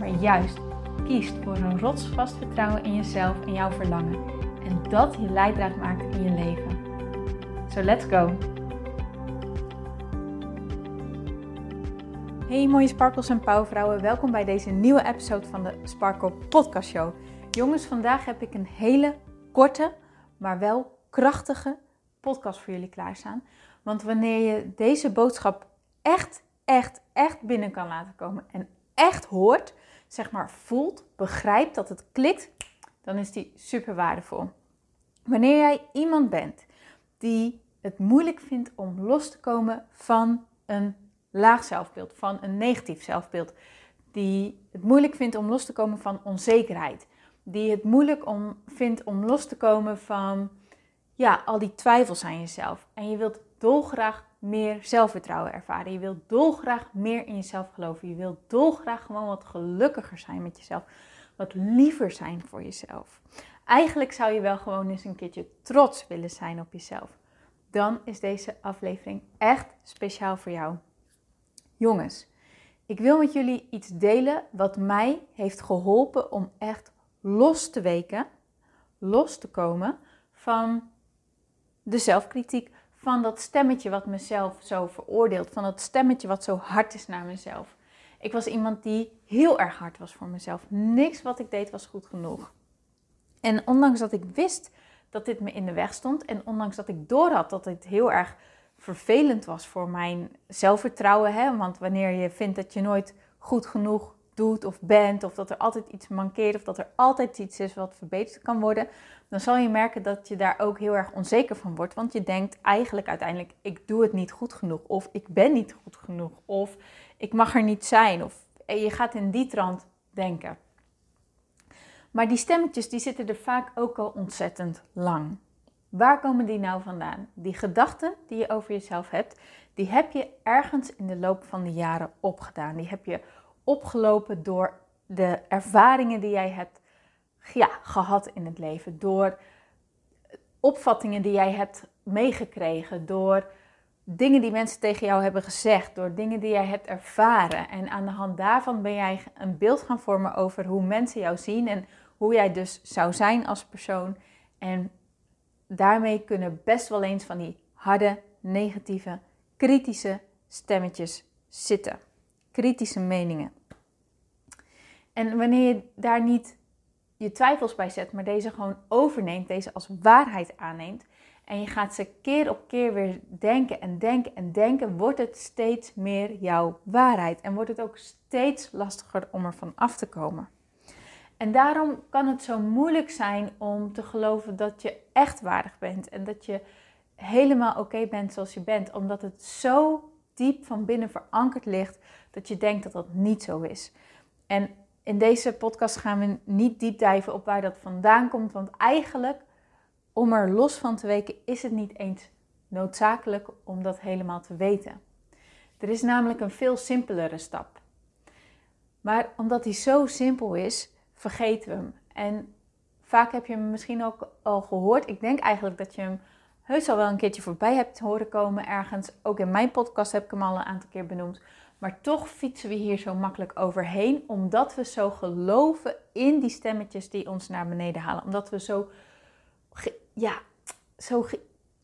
maar juist kiest voor een rotsvast vertrouwen in jezelf en jouw verlangen. En dat je leidraad maakt in je leven. So let's go! Hey mooie sparkles en pauwvrouwen, welkom bij deze nieuwe episode van de Sparkle Podcast Show. Jongens, vandaag heb ik een hele korte, maar wel krachtige podcast voor jullie klaarstaan. Want wanneer je deze boodschap echt, echt, echt binnen kan laten komen en echt hoort, zeg maar voelt, begrijpt dat het klikt, dan is die super waardevol. Wanneer jij iemand bent die het moeilijk vindt om los te komen van een laag zelfbeeld, van een negatief zelfbeeld, die het moeilijk vindt om los te komen van onzekerheid, die het moeilijk om, vindt om los te komen van ja, al die twijfels aan jezelf en je wilt dolgraag meer zelfvertrouwen ervaren. Je wilt dolgraag meer in jezelf geloven. Je wilt dolgraag gewoon wat gelukkiger zijn met jezelf. Wat liever zijn voor jezelf. Eigenlijk zou je wel gewoon eens een keertje trots willen zijn op jezelf. Dan is deze aflevering echt speciaal voor jou. Jongens, ik wil met jullie iets delen wat mij heeft geholpen om echt los te weken, los te komen van de zelfkritiek, van dat stemmetje wat mezelf zo veroordeelt, van dat stemmetje wat zo hard is naar mezelf. Ik was iemand die heel erg hard was voor mezelf. Niks wat ik deed was goed genoeg. En ondanks dat ik wist dat dit me in de weg stond en ondanks dat ik doorhad dat dit heel erg vervelend was voor mijn zelfvertrouwen, hè, want wanneer je vindt dat je nooit goed genoeg doet of bent, of dat er altijd iets mankeert, of dat er altijd iets is wat verbeterd kan worden, dan zal je merken dat je daar ook heel erg onzeker van wordt. Want je denkt eigenlijk uiteindelijk, ik doe het niet goed genoeg, of ik ben niet goed genoeg, of ik mag er niet zijn, of je gaat in die trant denken. Maar die stemmetjes die zitten er vaak ook al ontzettend lang. Waar komen die nou vandaan? Die gedachten die je over jezelf hebt, die heb je ergens in de loop van de jaren opgedaan. Die heb je opgelopen door de ervaringen die jij hebt ja, gehad in het leven. Door opvattingen die jij hebt meegekregen. Door dingen die mensen tegen jou hebben gezegd. Door dingen die jij hebt ervaren. En aan de hand daarvan ben jij een beeld gaan vormen over hoe mensen jou zien. En hoe jij dus zou zijn als persoon. En daarmee kunnen best wel eens van die harde, negatieve, kritische stemmetjes zitten. Kritische meningen. En wanneer je daar niet je twijfels bij zet, maar deze gewoon overneemt, deze als waarheid aanneemt. En je gaat ze keer op keer weer denken en denken en denken, wordt het steeds meer jouw waarheid. En wordt het ook steeds lastiger om er van af te komen. En daarom kan het zo moeilijk zijn om te geloven dat je echt waardig bent en dat je helemaal oké bent zoals je bent, omdat het zo diep van binnen verankerd ligt dat je denkt dat dat niet zo is. En in deze podcast gaan we niet diep dijven op waar dat vandaan komt. Want eigenlijk, om er los van te weken, is het niet eens noodzakelijk om dat helemaal te weten. Er is namelijk een veel simpelere stap. Maar omdat die zo simpel is, vergeten we hem. En vaak heb je hem misschien ook al gehoord. Ik denk eigenlijk dat je hem heus al wel een keertje voorbij hebt horen komen ergens. Ook in mijn podcast heb ik hem al een aantal keer benoemd. Maar toch fietsen we hier zo makkelijk overheen, omdat we zo geloven in die stemmetjes die ons naar beneden halen. Omdat we zo, ja, zo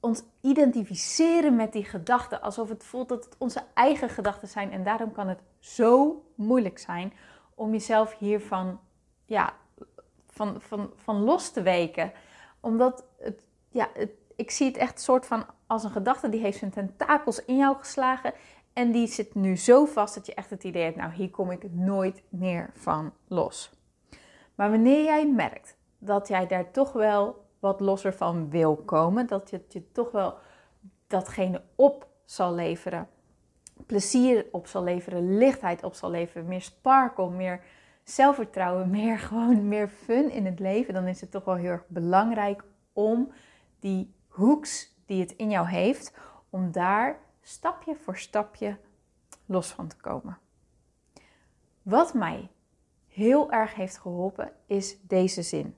ons identificeren met die gedachten, alsof het voelt dat het onze eigen gedachten zijn. En daarom kan het zo moeilijk zijn om jezelf hiervan, ja, van, van, van los te weken. Omdat het, ja, ik zie het echt soort van als een gedachte die heeft zijn tentakels in jou geslagen en die zit nu zo vast dat je echt het idee hebt, nou hier kom ik nooit meer van los. Maar wanneer jij merkt dat jij daar toch wel wat losser van wil komen, dat je je toch wel datgene op zal leveren, plezier op zal leveren, lichtheid op zal leveren, meer sparkle, meer zelfvertrouwen, meer gewoon meer fun in het leven, dan is het toch wel heel erg belangrijk om die hoeks die het in jou heeft, om daar stapje voor stapje los van te komen. Wat mij heel erg heeft geholpen is deze zin.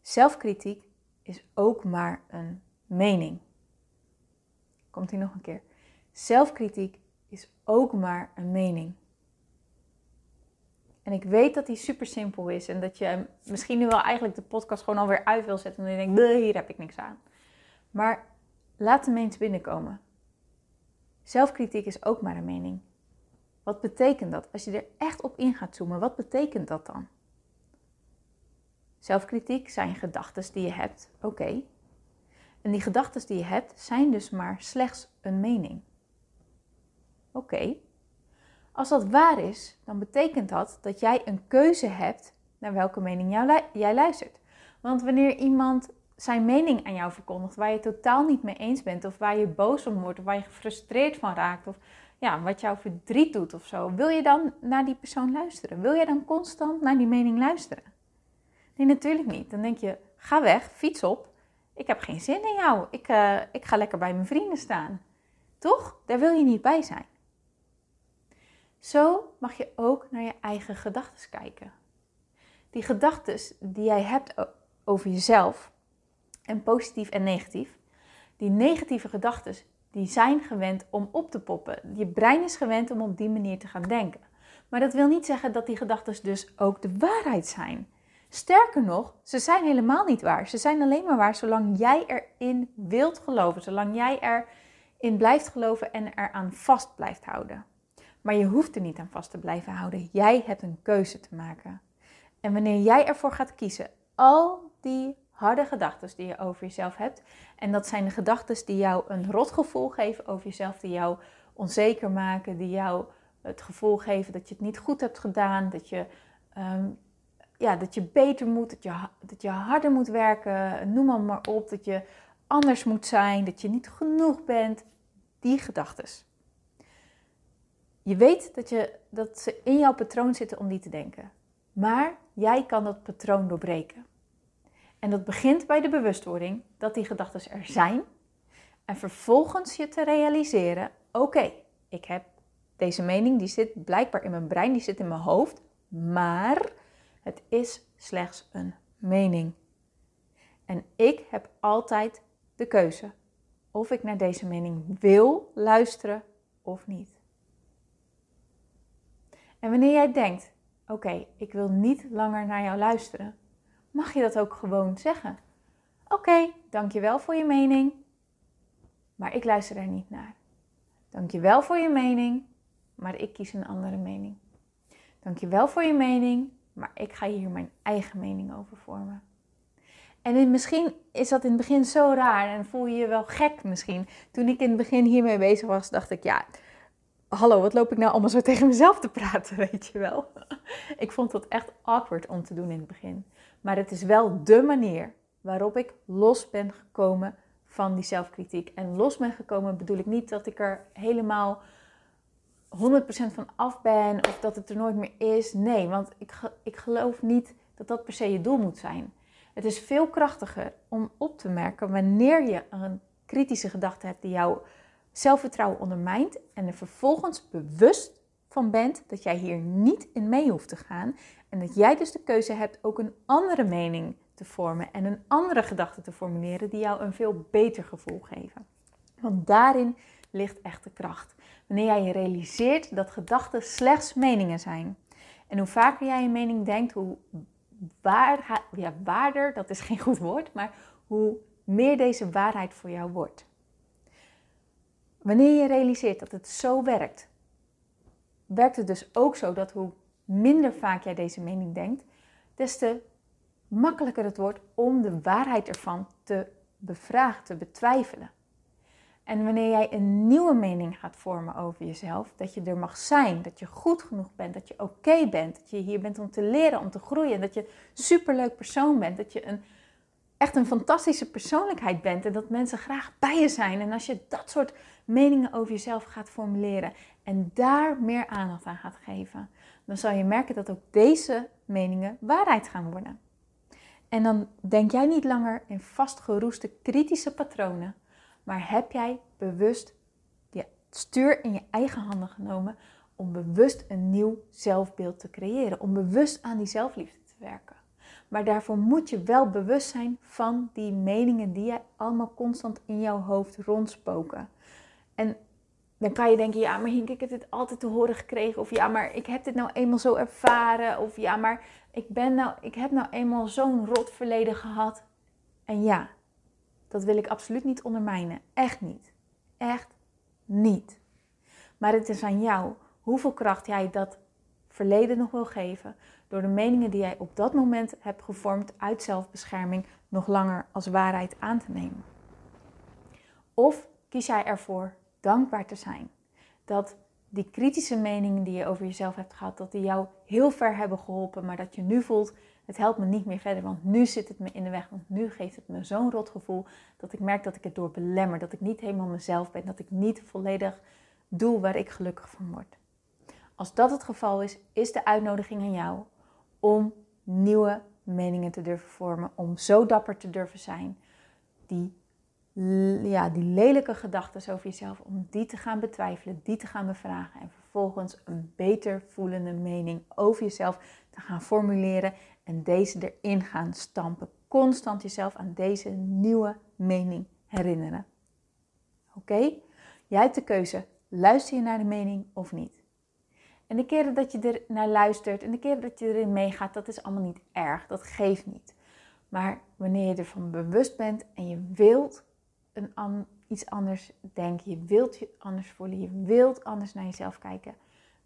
Zelfkritiek is ook maar een mening. Komt hij nog een keer? Zelfkritiek is ook maar een mening. En ik weet dat die super simpel is en dat je misschien nu wel eigenlijk de podcast gewoon alweer uit wil zetten. En je denkt, hier heb ik niks aan. Maar laat hem eens binnenkomen. Zelfkritiek is ook maar een mening. Wat betekent dat? Als je er echt op in gaat zoomen, wat betekent dat dan? Zelfkritiek zijn gedachten die je hebt, oké. En die gedachten die je hebt zijn dus maar slechts een mening. Oké. Als dat waar is, dan betekent dat dat jij een keuze hebt naar welke mening jij luistert. Want wanneer iemand zijn mening aan jou verkondigt waar je totaal niet mee eens bent, of waar je boos om wordt, of waar je gefrustreerd van raakt, of ja, wat jou verdriet doet of zo, wil je dan naar die persoon luisteren? Wil je dan constant naar die mening luisteren? Nee, natuurlijk niet. Dan denk je, ga weg, fiets op. Ik heb geen zin in jou. Ik, uh, ik ga lekker bij mijn vrienden staan. Toch? Daar wil je niet bij zijn. Zo mag je ook naar je eigen gedachten kijken. Die gedachten die jij hebt over jezelf, en positief en negatief, die negatieve gedachten, die zijn gewend om op te poppen. Je brein is gewend om op die manier te gaan denken. Maar dat wil niet zeggen dat die gedachten dus ook de waarheid zijn. Sterker nog, ze zijn helemaal niet waar. Ze zijn alleen maar waar zolang jij erin wilt geloven, zolang jij erin blijft geloven en eraan vast blijft houden. Maar je hoeft er niet aan vast te blijven houden. Jij hebt een keuze te maken. En wanneer jij ervoor gaat kiezen, al die harde gedachten die je over jezelf hebt, en dat zijn de gedachten die jou een rotgevoel geven over jezelf, die jou onzeker maken, die jou het gevoel geven dat je het niet goed hebt gedaan, dat je, ehm, ja, dat je beter moet, dat je, dat je harder moet werken, noem maar op, dat je anders moet zijn, dat je niet genoeg bent. Die gedachten. Je weet dat, je, dat ze in jouw patroon zitten om die te denken. Maar jij kan dat patroon doorbreken. En dat begint bij de bewustwording dat die gedachten er zijn. En vervolgens je te realiseren: oké, ik heb deze mening, die zit blijkbaar in mijn brein, die zit in mijn hoofd. Maar het is slechts een mening. En ik heb altijd de keuze of ik naar deze mening wil luisteren of niet. En wanneer jij denkt: oké, ik wil niet langer naar jou luisteren, mag je dat ook gewoon zeggen. Oké, okay, dankjewel voor je mening, maar ik luister er niet naar. Dankjewel voor je mening, maar ik kies een andere mening. Dankjewel voor je mening, maar ik ga hier mijn eigen mening over vormen. En misschien is dat in het begin zo raar en voel je je wel gek misschien. Toen ik in het begin hiermee bezig was, dacht ik, ja, hallo, wat loop ik nou allemaal zo tegen mezelf te praten, weet je wel. ik vond dat echt awkward om te doen in het begin. Maar het is wel de manier waarop ik los ben gekomen van die zelfkritiek. En los ben gekomen bedoel ik niet dat ik er helemaal 100% van af ben of dat het er nooit meer is. Nee, want ik, ik geloof niet dat dat per se je doel moet zijn. Het is veel krachtiger om op te merken wanneer je een kritische gedachte hebt die jouw zelfvertrouwen ondermijnt en er vervolgens bewust van bent dat jij hier niet in mee hoeft te gaan en dat jij dus de keuze hebt ook een andere mening te vormen en een andere gedachte te formuleren die jou een veel beter gevoel geven. Want daarin ligt echt de kracht. Wanneer jij je realiseert dat gedachten slechts meningen zijn. En hoe vaker jij een mening denkt, hoe waar, waarder, dat is geen goed woord, maar hoe meer deze waarheid voor jou wordt. Wanneer je realiseert dat het zo werkt, werkt het dus ook zo dat hoe minder vaak jij deze mening denkt, des te makkelijker het wordt om de waarheid ervan te bevragen, te betwijfelen. En wanneer jij een nieuwe mening gaat vormen over jezelf, dat je er mag zijn, dat je goed genoeg bent, dat je oké bent, dat je hier bent om te leren, om te groeien, dat je een superleuk persoon bent, dat je een, echt een fantastische persoonlijkheid bent en dat mensen graag bij je zijn. En als je dat soort meningen over jezelf gaat formuleren en daar meer aandacht aan gaat geven, dan zal je merken dat ook deze meningen waarheid gaan worden. En dan denk jij niet langer in vastgeroeste kritische patronen, maar heb jij bewust je stuur in je eigen handen genomen om bewust een nieuw zelfbeeld te creëren, om bewust aan die zelfliefde te werken. Maar daarvoor moet je wel bewust zijn van die meningen die jij allemaal constant in jouw hoofd rondspoken. En dan kan je denken, ja, maar Hink, ik heb dit altijd te horen gekregen. Of ja, maar ik heb dit nou eenmaal zo ervaren. Of ja, maar ik, ben nou, ik heb nou eenmaal zo'n rot verleden gehad. En ja, dat wil ik absoluut niet ondermijnen. Echt niet. Echt niet. Maar het is aan jou hoeveel kracht jij dat verleden nog wil geven. Door de meningen die jij op dat moment hebt gevormd uit zelfbescherming nog langer als waarheid aan te nemen. Of kies jij ervoor dankbaar te zijn. Dat die kritische meningen die je over jezelf hebt gehad, dat die jou heel ver hebben geholpen, maar dat je nu voelt, het helpt me niet meer verder, want nu zit het me in de weg, want nu geeft het me zo'n rot gevoel dat ik merk dat ik het door belemmer, dat ik niet helemaal mezelf ben, dat ik niet volledig doe waar ik gelukkig van word. Als dat het geval is, is de uitnodiging aan jou om nieuwe meningen te durven vormen, om zo dapper te durven zijn, die ja, die lelijke gedachten over jezelf, om die te gaan betwijfelen, die te gaan bevragen en vervolgens een beter voelende mening over jezelf te gaan formuleren en deze erin gaan stampen. Constant jezelf aan deze nieuwe mening herinneren. Oké? Jij hebt de keuze. Luister je naar de mening of niet? En de keren dat je er naar luistert en de keren dat je erin meegaat, dat is allemaal niet erg. Dat geeft niet. Maar wanneer je ervan bewust bent en je wilt iets anders denken, je wilt je anders voelen, je wilt anders naar jezelf kijken,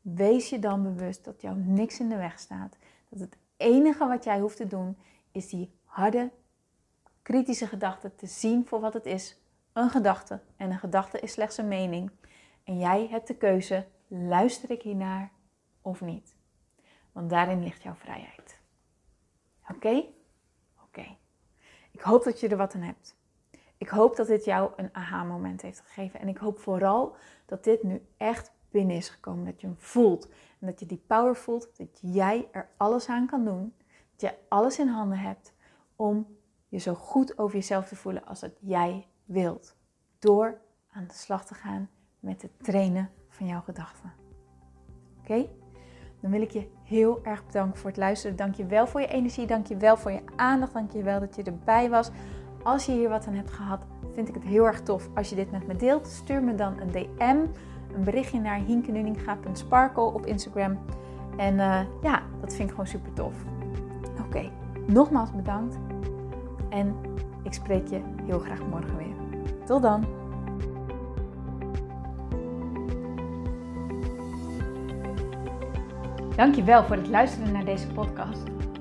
wees je dan bewust dat jou niks in de weg staat. Dat het enige wat jij hoeft te doen is die harde, kritische gedachte te zien voor wat het is. Een gedachte. En een gedachte is slechts een mening. En jij hebt de keuze, luister ik hiernaar of niet? Want daarin ligt jouw vrijheid. Oké? Oké. Ik hoop dat je er wat aan hebt. Ik hoop dat dit jou een aha-moment heeft gegeven. En ik hoop vooral dat dit nu echt binnen is gekomen. Dat je hem voelt. En dat je die power voelt. Dat jij er alles aan kan doen. Dat je alles in handen hebt om je zo goed over jezelf te voelen als dat jij wilt. Door aan de slag te gaan met het trainen van jouw gedachten. Oké? Dan wil ik je heel erg bedanken voor het luisteren. Dank je wel voor je energie. Dank je wel voor je aandacht. Dank je wel dat je erbij was. Als je hier wat aan hebt gehad, vind ik het heel erg tof als je dit met me deelt. Stuur me dan een DM, een berichtje naar hinkenuninga.sparkle op Instagram. En eh, ja, dat vind ik gewoon super tof. Oké, nogmaals bedankt. En ik spreek je heel graag morgen weer. Tot dan. Dankjewel voor het luisteren naar deze podcast.